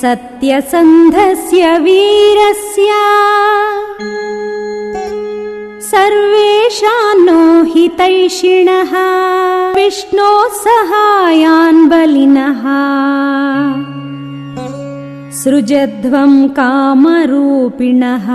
सत्यसन्धस्य वीरस्य सर्वेषान्नो हितैषिणः विष्णोः सहायान् बलिनः सृजध्वम् कामरूपिणः